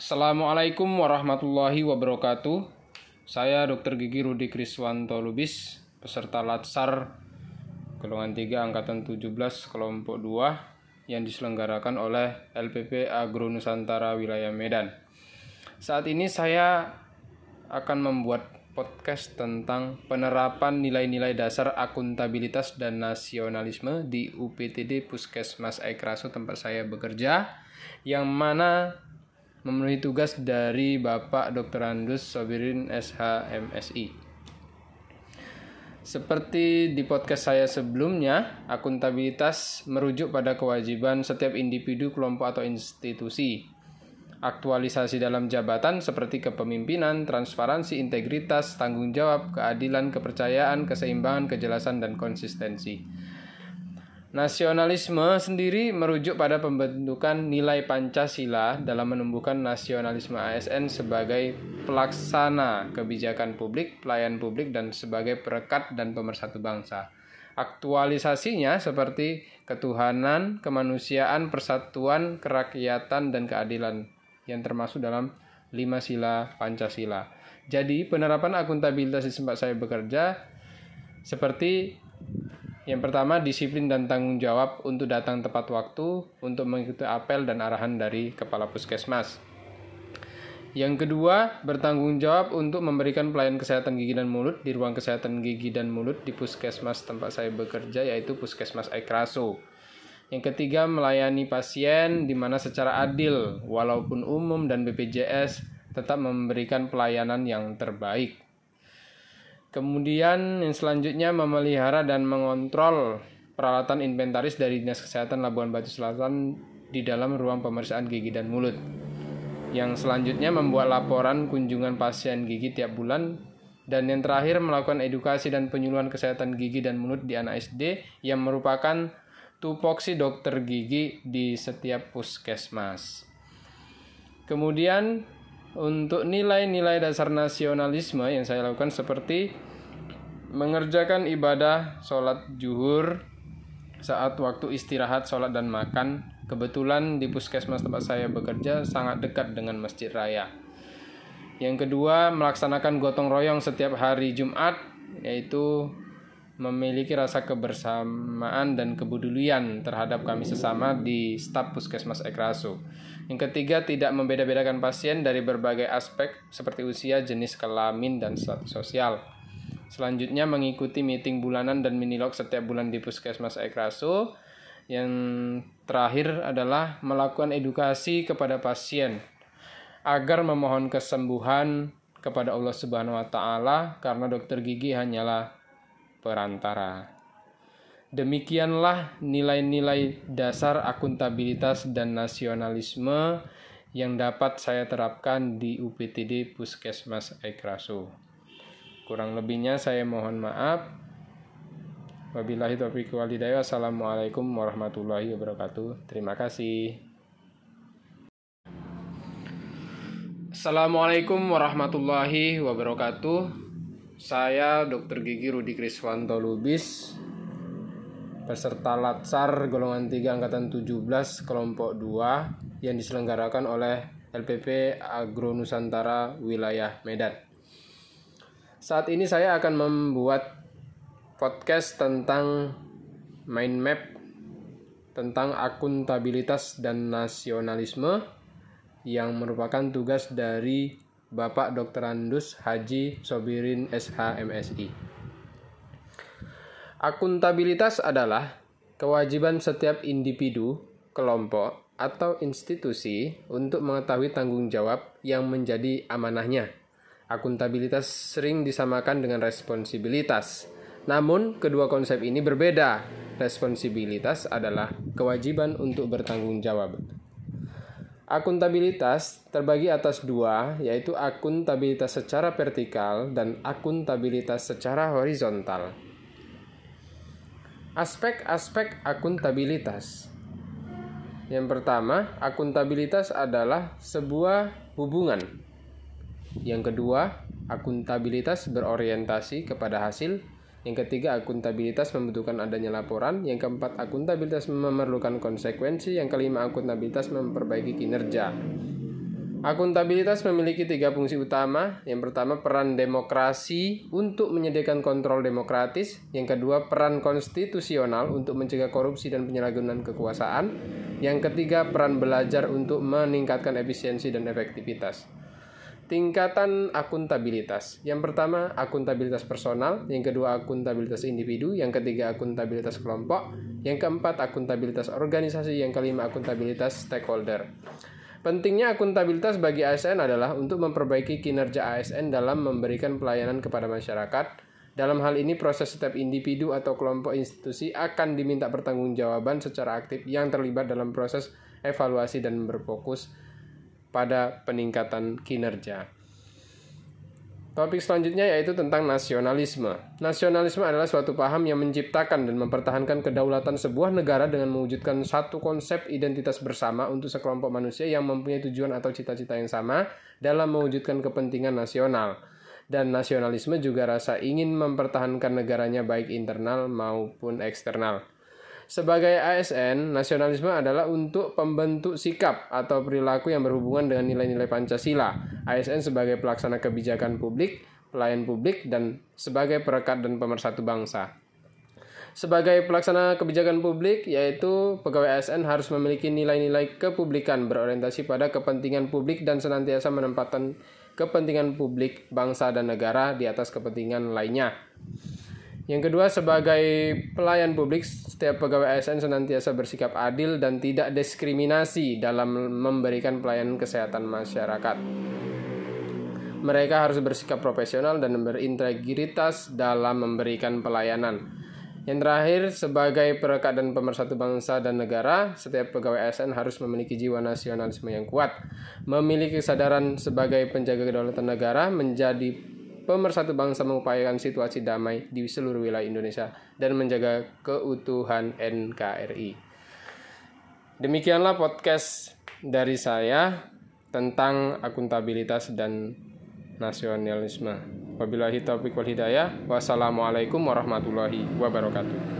Assalamualaikum warahmatullahi wabarakatuh. Saya Dr. Gigi Rudi Kriswanto Lubis, peserta Latsar golongan 3 angkatan 17 kelompok 2 yang diselenggarakan oleh LPP Agro Nusantara wilayah Medan. Saat ini saya akan membuat podcast tentang penerapan nilai-nilai dasar akuntabilitas dan nasionalisme di UPTD Puskesmas Aikraso tempat saya bekerja yang mana memenuhi tugas dari Bapak Dr. Andus Sobirin SHMSI. Seperti di podcast saya sebelumnya, akuntabilitas merujuk pada kewajiban setiap individu, kelompok, atau institusi. Aktualisasi dalam jabatan seperti kepemimpinan, transparansi, integritas, tanggung jawab, keadilan, kepercayaan, keseimbangan, kejelasan, dan konsistensi. Nasionalisme sendiri merujuk pada pembentukan nilai Pancasila dalam menumbuhkan nasionalisme ASN sebagai pelaksana kebijakan publik, pelayan publik, dan sebagai perekat dan pemersatu bangsa. Aktualisasinya seperti ketuhanan, kemanusiaan, persatuan, kerakyatan, dan keadilan yang termasuk dalam lima sila Pancasila. Jadi penerapan akuntabilitas di tempat saya bekerja seperti yang pertama, disiplin dan tanggung jawab untuk datang tepat waktu untuk mengikuti apel dan arahan dari kepala puskesmas. Yang kedua, bertanggung jawab untuk memberikan pelayanan kesehatan gigi dan mulut di ruang kesehatan gigi dan mulut di puskesmas tempat saya bekerja yaitu Puskesmas Aikraso. Yang ketiga, melayani pasien di mana secara adil walaupun umum dan BPJS tetap memberikan pelayanan yang terbaik. Kemudian yang selanjutnya memelihara dan mengontrol peralatan inventaris dari Dinas Kesehatan Labuan Batu Selatan di dalam ruang pemeriksaan gigi dan mulut. Yang selanjutnya membuat laporan kunjungan pasien gigi tiap bulan dan yang terakhir melakukan edukasi dan penyuluhan kesehatan gigi dan mulut di anak SD yang merupakan tupoksi dokter gigi di setiap puskesmas. Kemudian untuk nilai-nilai dasar nasionalisme yang saya lakukan seperti mengerjakan ibadah sholat juhur saat waktu istirahat sholat dan makan. Kebetulan di puskesmas tempat saya bekerja sangat dekat dengan masjid raya. Yang kedua melaksanakan gotong royong setiap hari Jumat yaitu memiliki rasa kebersamaan dan kepedulian terhadap kami sesama di staf Puskesmas Ekraso. Yang ketiga, tidak membeda-bedakan pasien dari berbagai aspek seperti usia, jenis kelamin, dan status sosial. Selanjutnya mengikuti meeting bulanan dan minilog setiap bulan di Puskesmas Ekraso. Yang terakhir adalah melakukan edukasi kepada pasien agar memohon kesembuhan kepada Allah Subhanahu wa taala karena dokter gigi hanyalah perantara. Demikianlah nilai-nilai dasar akuntabilitas dan nasionalisme yang dapat saya terapkan di UPTD Puskesmas Aikraso. Kurang lebihnya saya mohon maaf. Wabillahi taufiq walhidayah. Assalamualaikum warahmatullahi wabarakatuh. Terima kasih. Assalamualaikum warahmatullahi wabarakatuh. Saya Dr. Gigi Rudi Kriswanto Lubis peserta Latsar golongan 3 angkatan 17 kelompok 2 yang diselenggarakan oleh LPP Agro Nusantara wilayah Medan. Saat ini saya akan membuat podcast tentang mind map tentang akuntabilitas dan nasionalisme yang merupakan tugas dari Bapak Dr. Andus Haji Sobirin SHMSI. Akuntabilitas adalah kewajiban setiap individu, kelompok, atau institusi untuk mengetahui tanggung jawab yang menjadi amanahnya. Akuntabilitas sering disamakan dengan responsibilitas. Namun, kedua konsep ini berbeda. Responsibilitas adalah kewajiban untuk bertanggung jawab. Akuntabilitas terbagi atas dua, yaitu akuntabilitas secara vertikal dan akuntabilitas secara horizontal. Aspek-aspek akuntabilitas. Yang pertama, akuntabilitas adalah sebuah hubungan. Yang kedua, akuntabilitas berorientasi kepada hasil yang ketiga, akuntabilitas membutuhkan adanya laporan. Yang keempat, akuntabilitas memerlukan konsekuensi. Yang kelima, akuntabilitas memperbaiki kinerja. Akuntabilitas memiliki tiga fungsi utama. Yang pertama, peran demokrasi untuk menyediakan kontrol demokratis. Yang kedua, peran konstitusional untuk mencegah korupsi dan penyalahgunaan kekuasaan. Yang ketiga, peran belajar untuk meningkatkan efisiensi dan efektivitas. Tingkatan akuntabilitas. Yang pertama, akuntabilitas personal. Yang kedua, akuntabilitas individu. Yang ketiga, akuntabilitas kelompok. Yang keempat, akuntabilitas organisasi. Yang kelima, akuntabilitas stakeholder. Pentingnya akuntabilitas bagi ASN adalah untuk memperbaiki kinerja ASN dalam memberikan pelayanan kepada masyarakat. Dalam hal ini, proses setiap individu atau kelompok institusi akan diminta pertanggungjawaban secara aktif yang terlibat dalam proses evaluasi dan berfokus pada peningkatan kinerja. Topik selanjutnya yaitu tentang nasionalisme. Nasionalisme adalah suatu paham yang menciptakan dan mempertahankan kedaulatan sebuah negara dengan mewujudkan satu konsep identitas bersama untuk sekelompok manusia yang mempunyai tujuan atau cita-cita yang sama dalam mewujudkan kepentingan nasional. Dan nasionalisme juga rasa ingin mempertahankan negaranya baik internal maupun eksternal. Sebagai ASN, nasionalisme adalah untuk pembentuk sikap atau perilaku yang berhubungan dengan nilai-nilai Pancasila. ASN sebagai pelaksana kebijakan publik, pelayan publik, dan sebagai perekat dan pemersatu bangsa. Sebagai pelaksana kebijakan publik, yaitu pegawai ASN harus memiliki nilai-nilai kepublikan berorientasi pada kepentingan publik dan senantiasa menempatkan kepentingan publik bangsa dan negara di atas kepentingan lainnya. Yang kedua, sebagai pelayan publik, setiap pegawai ASN senantiasa bersikap adil dan tidak diskriminasi dalam memberikan pelayanan kesehatan masyarakat. Mereka harus bersikap profesional dan berintegritas dalam memberikan pelayanan. Yang terakhir, sebagai perekat dan pemersatu bangsa dan negara, setiap pegawai ASN harus memiliki jiwa nasionalisme yang kuat, memiliki kesadaran sebagai penjaga kedaulatan negara, menjadi pemersatu bangsa mengupayakan situasi damai di seluruh wilayah Indonesia dan menjaga keutuhan NKRI. Demikianlah podcast dari saya tentang akuntabilitas dan nasionalisme. Wabillahi taufiq wal hidayah. Wassalamualaikum warahmatullahi wabarakatuh.